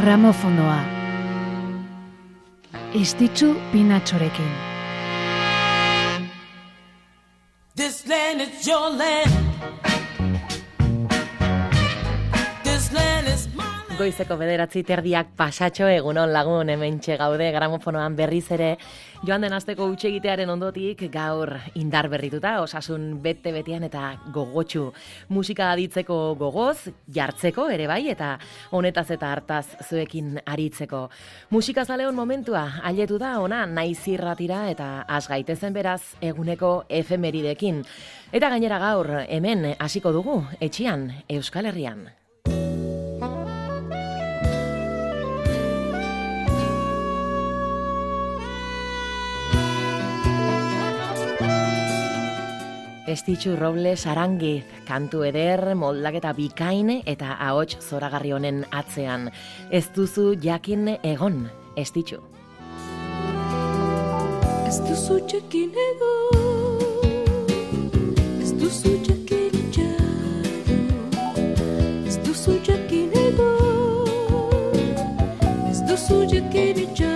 gramofonoa. Estitzu pinatxorekin. This land is your land. Goizeko bederatzi terdiak pasatxo egunon lagun hemen gaude gramofonoan berriz ere. Joan den azteko utxegitearen ondotik gaur indar berrituta osasun bete betean eta gogotxu musika aditzeko gogoz jartzeko ere bai eta honetaz eta hartaz zuekin aritzeko. Musika zaleon momentua ailetu da ona naiz irratira eta az gaitezen beraz eguneko efemeridekin. Eta gainera gaur hemen hasiko dugu etxian Euskal Herrian Estitxu Robles Arangiz, kantu eder, moldaketa bikaine eta ahots zoragarri honen atzean. Ez duzu jakin egon, Estitxu. Ez duzu jakin egon, ez duzu jakin ez duzu jakin egon, ez duzu jakin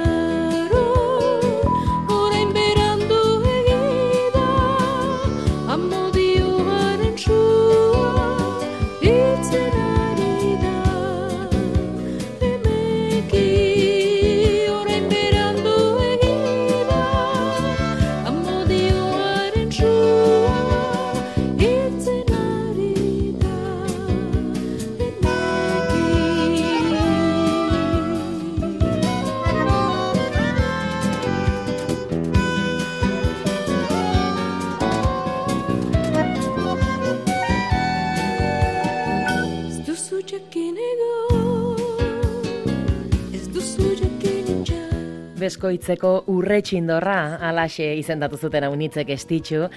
beskoitzeko urretxindorra alaxe izendatu zuten unitzek estitxu,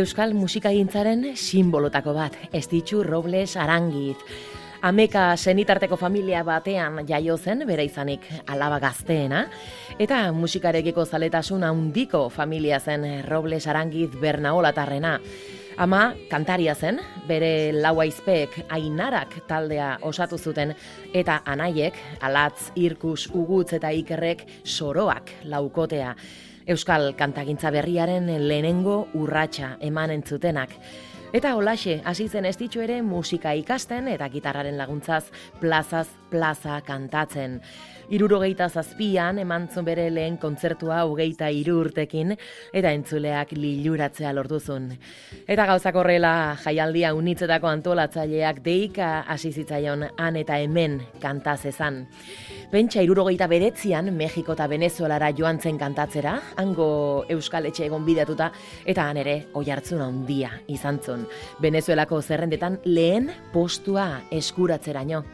Euskal musikagintzaren simbolotako bat, estitxu Robles Arangiz. Ameka senitarteko familia batean jaio zen, bere izanik alaba gazteena, eta musikarekiko zaletasun handiko familia zen Robles Arangiz Bernaolatarrena. Ama kantaria zen, bere lau aizpeek ainarak taldea osatu zuten eta anaiek, alatz, irkus, ugutz eta ikerrek soroak laukotea. Euskal kantagintza berriaren lehenengo urratsa eman entzutenak. Eta holaxe, hasi zen ez ere musika ikasten eta gitarraren laguntzaz plazaz plaza kantatzen. Irurogeita zazpian eman bere lehen kontzertua hogeita iru urtekin eta entzuleak liluratzea lortuzun. Eta gauzak horrela jaialdia unitzetako antolatzaileak deika hasi zitzaion han eta hemen kantaz ezan. Pentsa irurogeita beretzian Mexiko eta Venezuelara joan zen kantatzera, hango Euskal Etxe egon bidatuta, eta han ere oi hartzun handia izan zun. Venezuelako zerrendetan lehen postua eskuratzeraino.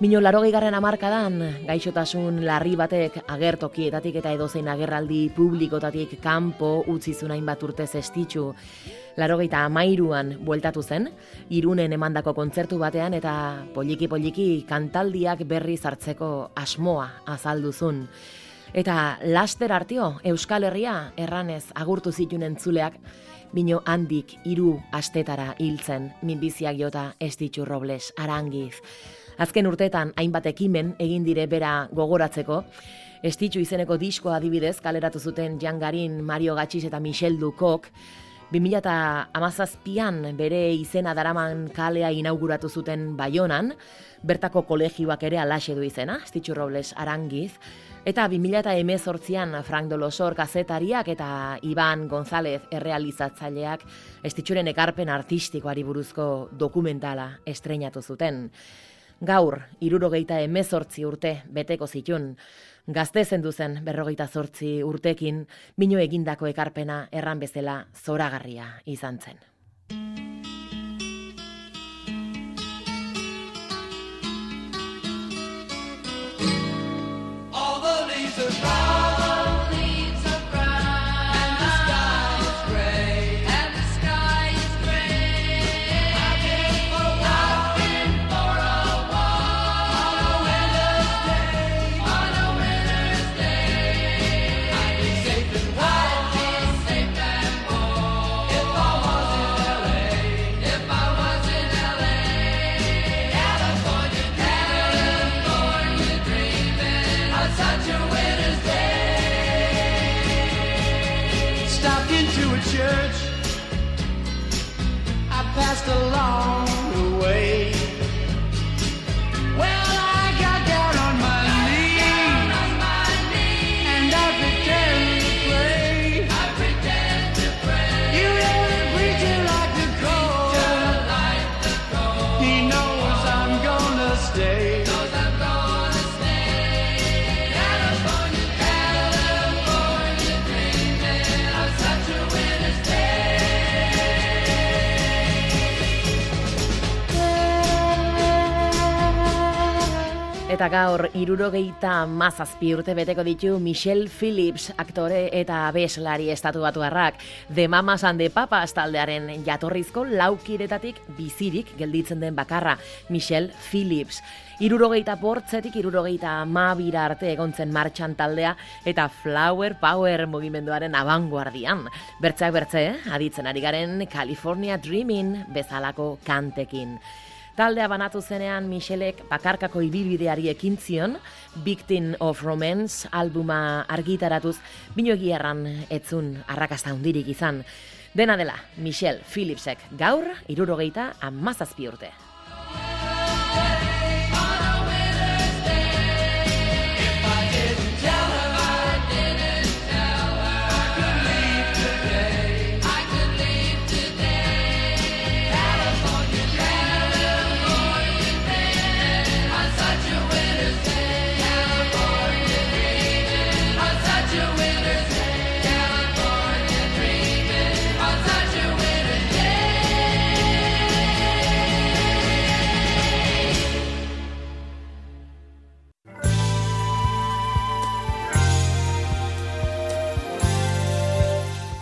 Mino laro garren amarkadan, gaixotasun larri batek agertokietatik eta edozein agerraldi publikotatik kanpo utzi zunain bat urte zestitzu. Laro amairuan bueltatu zen, irunen emandako kontzertu batean eta poliki-poliki kantaldiak berri zartzeko asmoa azalduzun. Eta laster artio, Euskal Herria erranez agurtu zituen entzuleak, bino handik hiru astetara hiltzen, minbiziak jota estitzu robles, arangiz. Azken urteetan hainbat ekimen egin dire bera gogoratzeko. Estitxu izeneko diskoa adibidez kaleratu zuten Jan Garin, Mario Gatxiz eta Michel Dukok. 2008an bere izena daraman kalea inauguratu zuten Baionan, bertako kolegioak ere alaxe du izena, Estitxu Robles Arangiz. Eta 2018an Frank Dolosor kazetariak eta Iban González errealizatzaileak Estitxuren ekarpen artistikoari buruzko dokumentala estreinatu zuten gaur, irurogeita emezortzi urte beteko zitun. Gazte zendu zen berrogeita zortzi urtekin, bino egindako ekarpena erran bezala zoragarria izan zen. All the leaves are brown. Eta gaur, irurogeita mazazpi urte beteko ditu Michelle Phillips, aktore eta abeslari estatu batu harrak. The Mamas and the Papas taldearen jatorrizko laukiretatik bizirik gelditzen den bakarra, Michelle Phillips. Irurogeita bortzetik, irurogeita mabira arte egontzen martxan taldea eta Flower Power mugimenduaren abanguardian. Bertzeak bertze, aditzen ari garen California Dreaming bezalako kantekin. Taldea banatu zenean Michelek bakarkako ibilbideari ekin zion, Victim of Romance albuma argitaratuz, bino egiarran etzun arrakasta hundirik izan. Dena dela, Michel Philipsek gaur, irurogeita, amazazpi urte.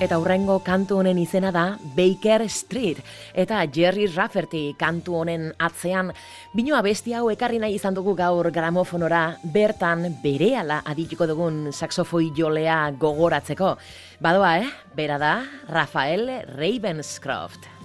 Eta hurrengo kantu honen izena da Baker Street. Eta Jerry Rafferty kantu honen atzean, bino abesti hau ekarri nahi izan dugu gaur gramofonora, bertan berehala adituko dugun saxofoi jolea gogoratzeko. Badoa, eh? Bera da, Rafael Ravenscroft.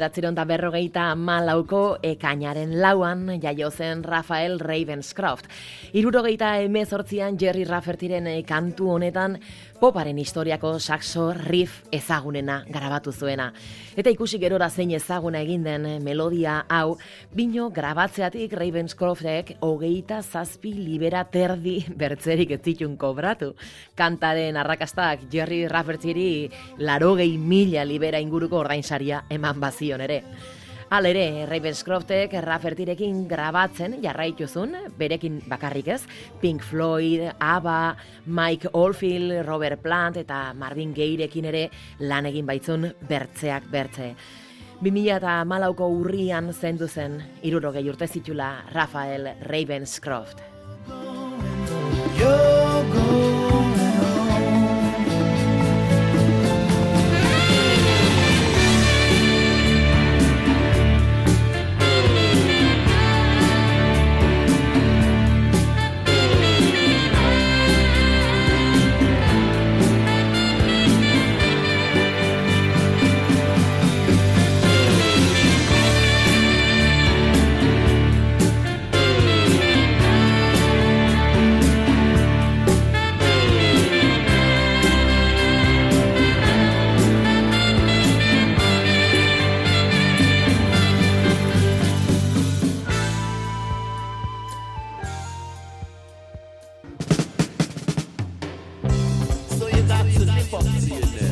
Bederatziron da berrogeita malauko ekainaren lauan jaio zen Rafael Ravenscroft. Irurogeita emezortzian Jerry Raffertiren kantu honetan poparen historiako saxo riff ezagunena grabatu zuena. Eta ikusi gerora zein ezaguna egin den melodia hau, bino grabatzeatik Ravenscroftek hogeita zazpi libera terdi bertzerik ez zitun kobratu. Kantaren arrakastak Jerry Raffertiri larogei mila libera inguruko ordainsaria eman bazion ere. Alere, Ravenscroftek Raffertirekin grabatzen jarraituzun, berekin bakarrik ez, Pink Floyd, ABBA, Mike Oldfield, Robert Plant eta Marvin Gayerekin ere lan egin baitzun bertzeak bertze. 2000 eta malauko urrian zendu zen, irurogei urte zitula Rafael Ravenscroft. fuck to.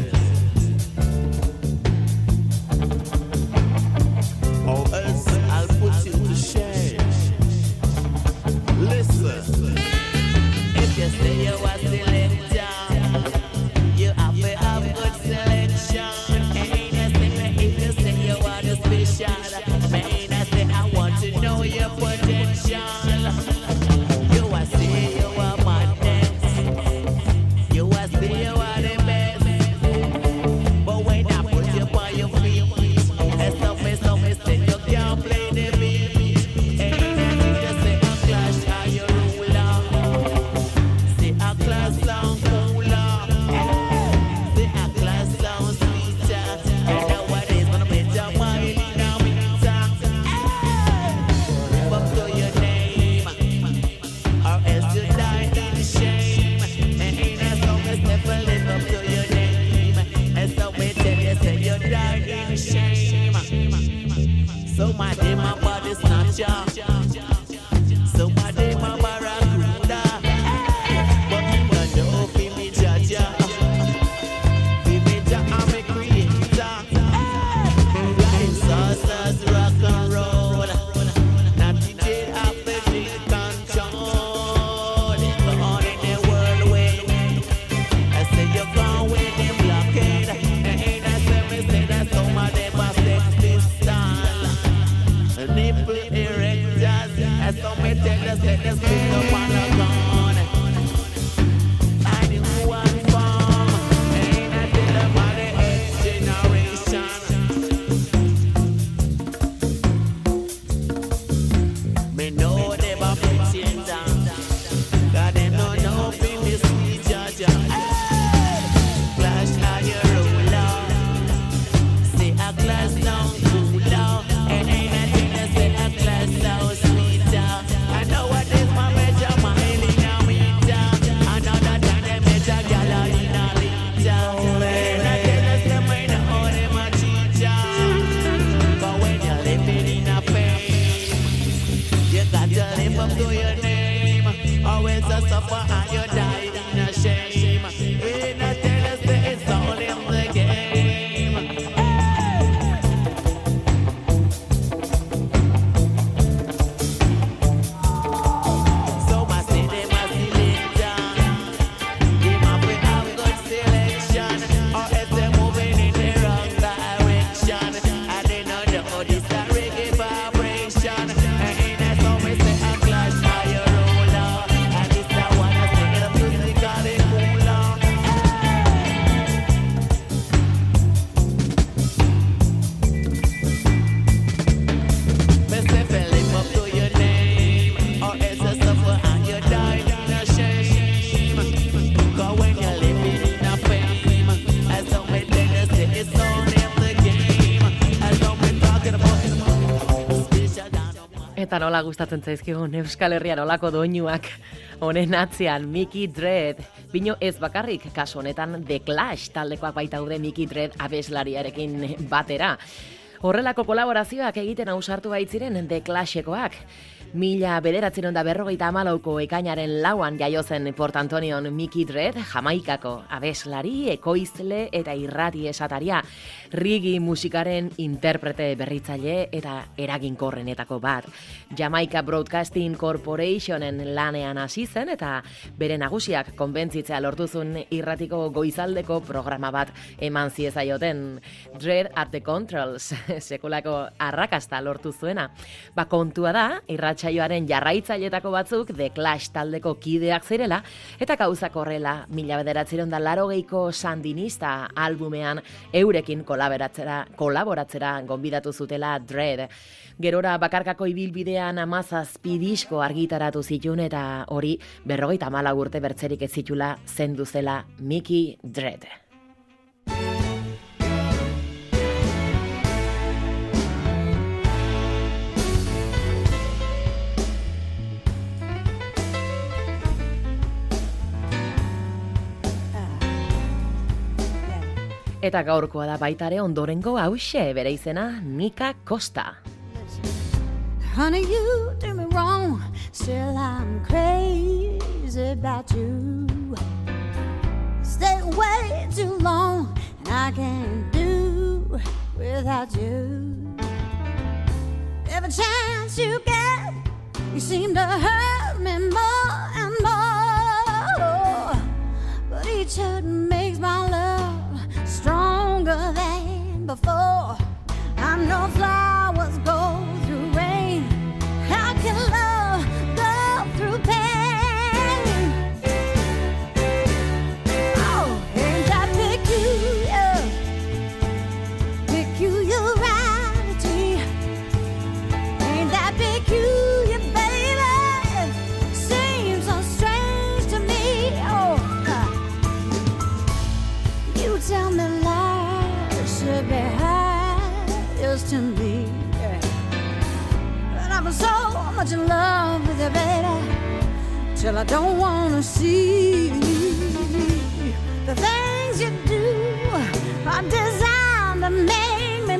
Nola gustatzen zaizkigun Euskal Herrian olako doinuak honen atzean Mickey Dread. Bino ez bakarrik kasu honetan The Clash taldekoak baitaude Mickey Dread abeslariarekin batera. Horrelako kolaborazioak egiten ausartu baitziren The Clashekoak. Mila bederatzen da berrogeita amalauko ekainaren lauan jaiozen Port Antonion Mickey Dredd, Jamaikako abeslari, ekoizle eta irrati esataria, rigi musikaren interprete berritzaile eta eraginkorrenetako bat. Jamaica Broadcasting Corporationen lanean hasi zen eta bere nagusiak konbentzitzea lortuzun irratiko goizaldeko programa bat eman ziezaioten. Dread at the Controls, sekulako arrakasta lortu zuena. Ba kontua da, irrat irratsaioaren jarraitzailetako batzuk The Clash taldeko kideak zirela, eta gauzak horrela mila bederatzeron da laro sandinista albumean eurekin kolaboratzera, kolaboratzera gonbidatu zutela Dread. Gerora bakarkako ibilbidean amazazpi disko argitaratu zitun eta hori berrogeita mala urte bertzerik ez zitula zendu zela Mickey Dread. Eta gaurkoa da baitare ondorengo hause bere izena Nika Costa. Honey, you do me wrong, still I'm crazy about you. Stay away too long, and I can't do without you. Every chance you get, you seem to hurt me more and more. But each hurt makes my love before. I know flowers go should be highest to me. But I'm so much in love with you, baby, till I don't wanna see the things you do are designed to make me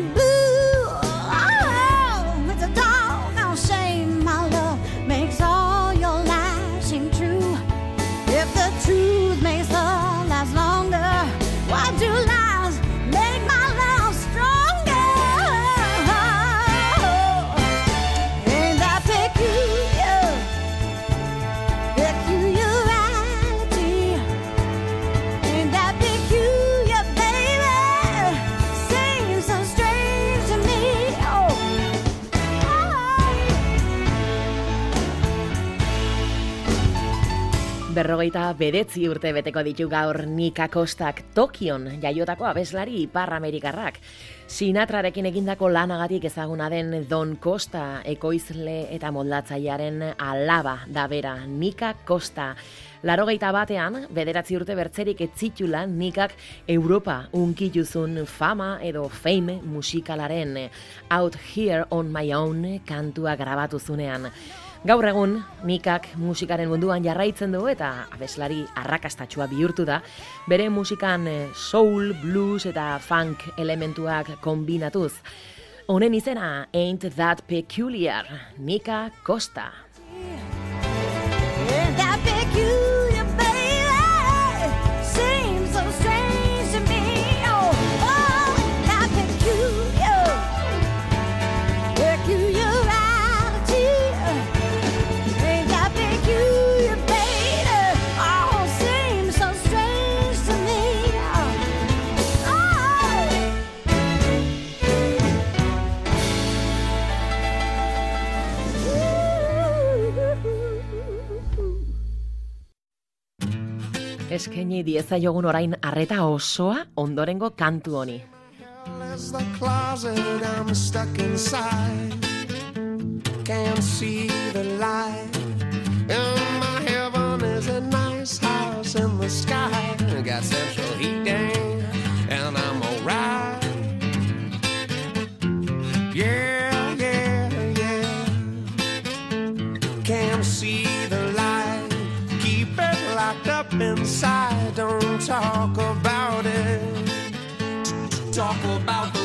Berrogeita bedetzi urte beteko ditu gaur Nika Kostak Tokion jaiotako abeslari ipar Amerikarrak. Sinatrarekin egindako lanagatik ezaguna den Don Costa ekoizle eta moldatzailearen alaba da bera Nika Costa. Larogeita batean, bederatzi urte bertzerik etzitula Nikak Europa unkituzun fama edo fame musikalaren Out Here on My Own kantua grabatu zunean. Gaur egun, Nikak musikaren munduan jarraitzen du eta abeslari arrakastatxua bihurtu da, bere musikan eh, soul, blues eta funk elementuak kombinatuz. Honen izena Ain't That Peculiar, Nika Costa. Eskaini diezaiogun orain arreta osoa ondorengo kantu honi. Can't my heaven is a nice house in the sky. Got central heating, inside. Don't talk about it talk about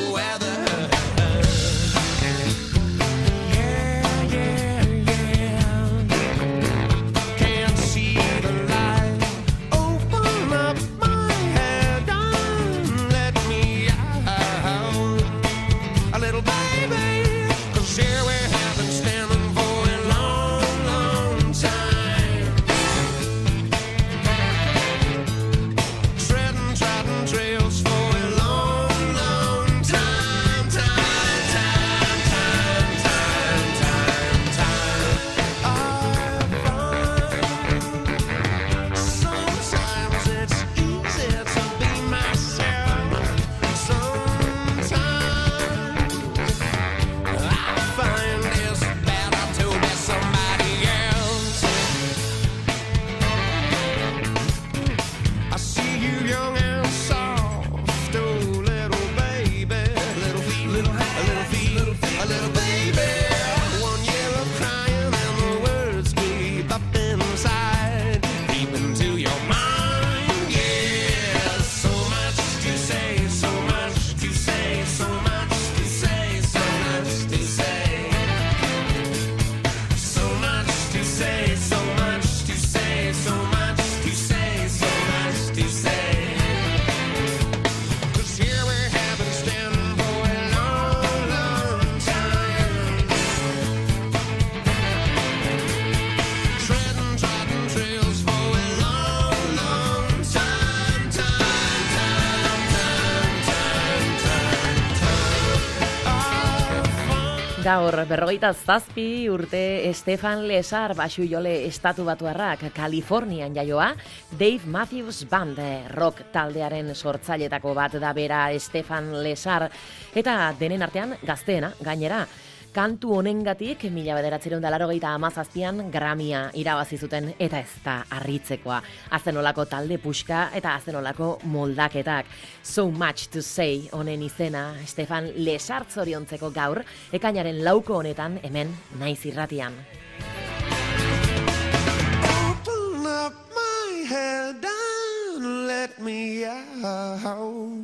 berrogeita zazpi urte Estefan Lesar basu jole estatu batuarrak Kalifornian jaioa, Dave Matthews Band rock taldearen sortzailetako bat da bera Estefan Lesar, eta denen artean gazteena, gainera, kantu honengatik mila bederatzeron da laro amazazpian gramia irabazi zuten eta ez da harritzekoa. Azenolako talde puska eta azenolako moldaketak. So much to say honen izena Stefan Lesart zoriontzeko gaur, ekainaren lauko honetan hemen naiz irratian. Open up my head and let me out.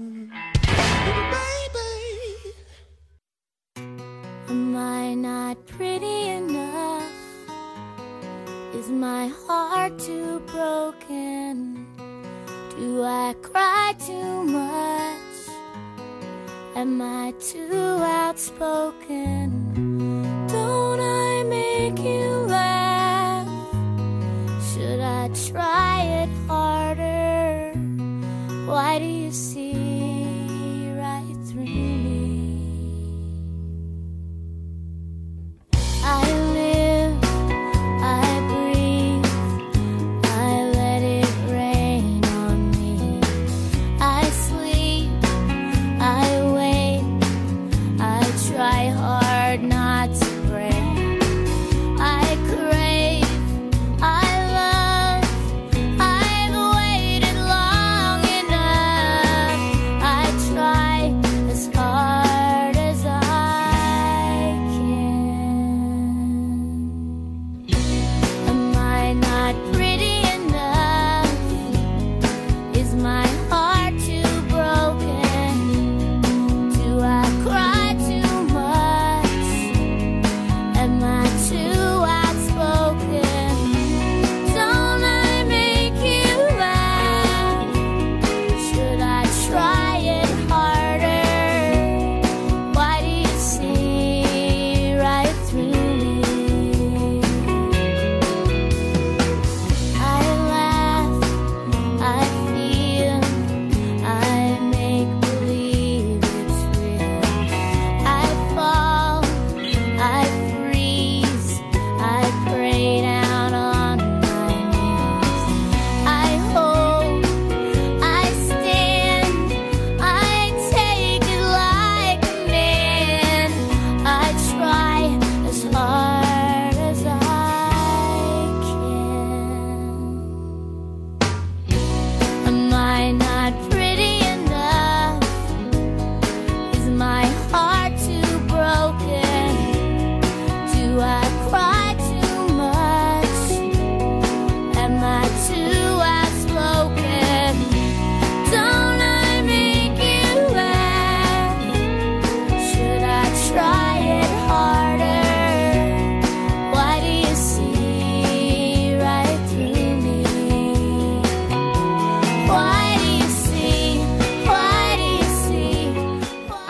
Am I not pretty enough? Is my heart too broken? Do I cry too much? Am I too outspoken? Don't I make you laugh? Should I try it harder? Why do you see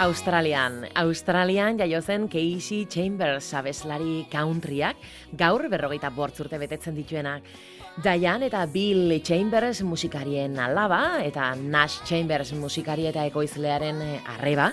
Australian, Australian jaio zen Casey Chambers abeslari countryak, gaur berrogeita bortzurte betetzen dituenak. Diane eta Bill Chambers musikarien alaba eta Nash Chambers musikari eta ekoizlearen eh, arreba,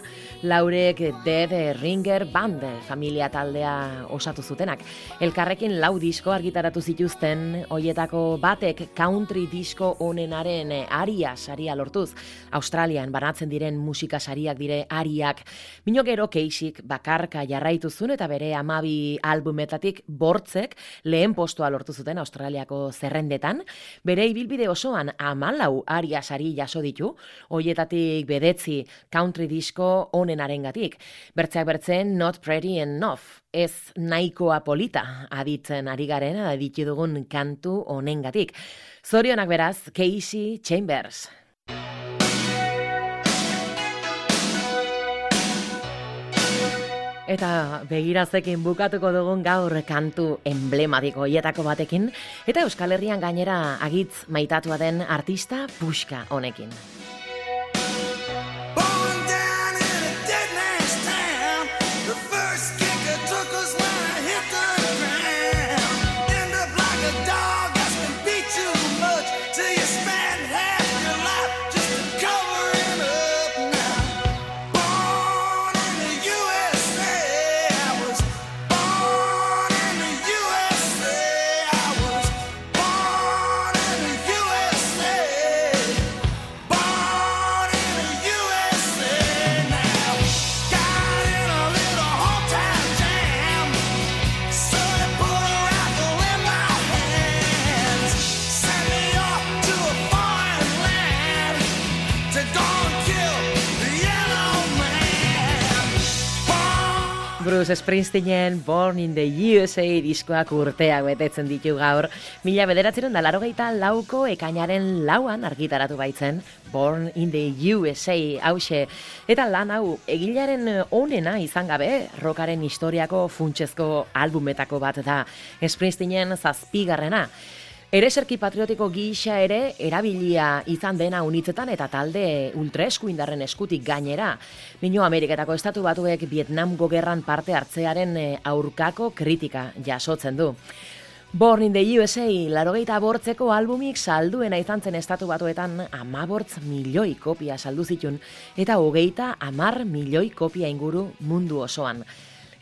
laurek Dead Ringer Band familia taldea osatu zutenak. Elkarrekin lau disko argitaratu zituzten, hoietako batek country disko onenaren eh, aria saria lortuz. Australian banatzen diren musika sariak dire ariak. Mino gero Keisik bakarka jarraitu zuen eta bere amabi albumetatik bortzek lehen postua lortu zuten Australiako zerrendetan. Bere ibilbide osoan amalau aria sari jaso ditu, hoietatik bedetzi country disko onenarengatik. Bertzeak bertzen Not Pretty Enough, ez nahikoa polita aditzen ari garen aditu dugun kantu honengatik. Zorionak beraz, Casey Chambers. Eta begirazekin bukatuko dugun gaur kantu emblematiko hietako batekin, eta Euskal Herrian gainera agitz maitatua den artista puska honekin. Bruce Springsteenen Born in the USA diskoak urteak betetzen ditu gaur. Mila bederatzeren da larogeita lauko ekainaren lauan argitaratu baitzen Born in the USA hause. Eta lan hau egilaren onena izan gabe, rokaren historiako funtsezko albumetako bat da. Springsteenen zazpigarrena. Ereserki patriotiko gisa ere erabilia izan dena unitzetan eta talde ultraeskuindarren eskutik gainera. Mino Ameriketako estatu batuek Vietnamgo gerran parte hartzearen eh, aurkako kritika jasotzen du. Born in the USA, larogeita bortzeko albumik salduena izan zen estatu batuetan amabortz milioi kopia saldu zitun eta hogeita amar milioi kopia inguru mundu osoan.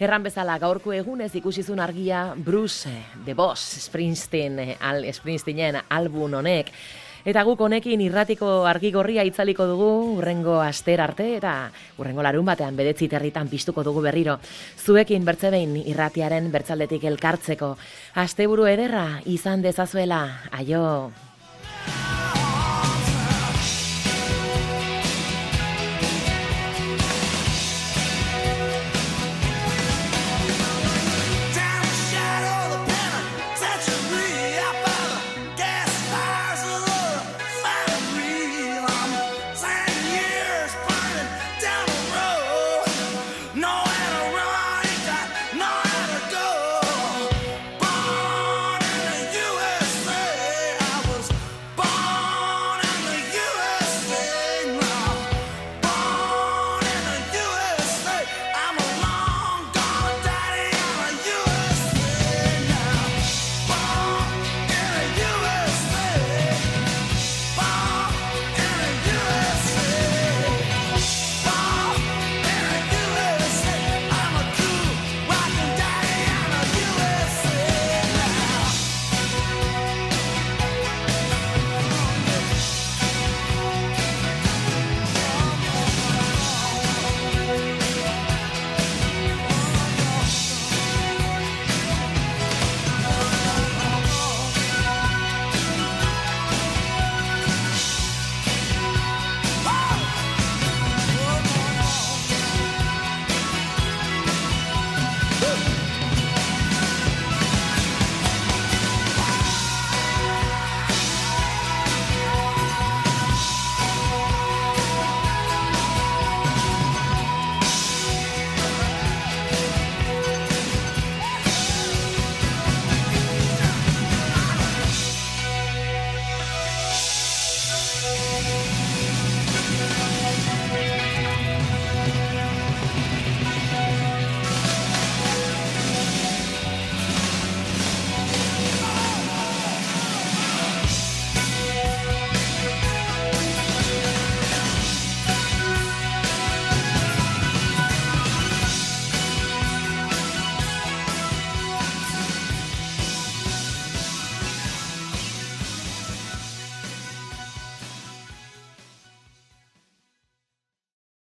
Erran bezala gaurko egunez ikusizun argia Bruce, The Boss, Springsteen, al Springsteenen album honek. Eta guk honekin irratiko argi gorria itzaliko dugu urrengo aster arte eta urrengo larun batean bedetzi territan piztuko dugu berriro. Zuekin bertzebein irratiaren bertzaldetik elkartzeko. Asteburu ederra izan dezazuela. Aio!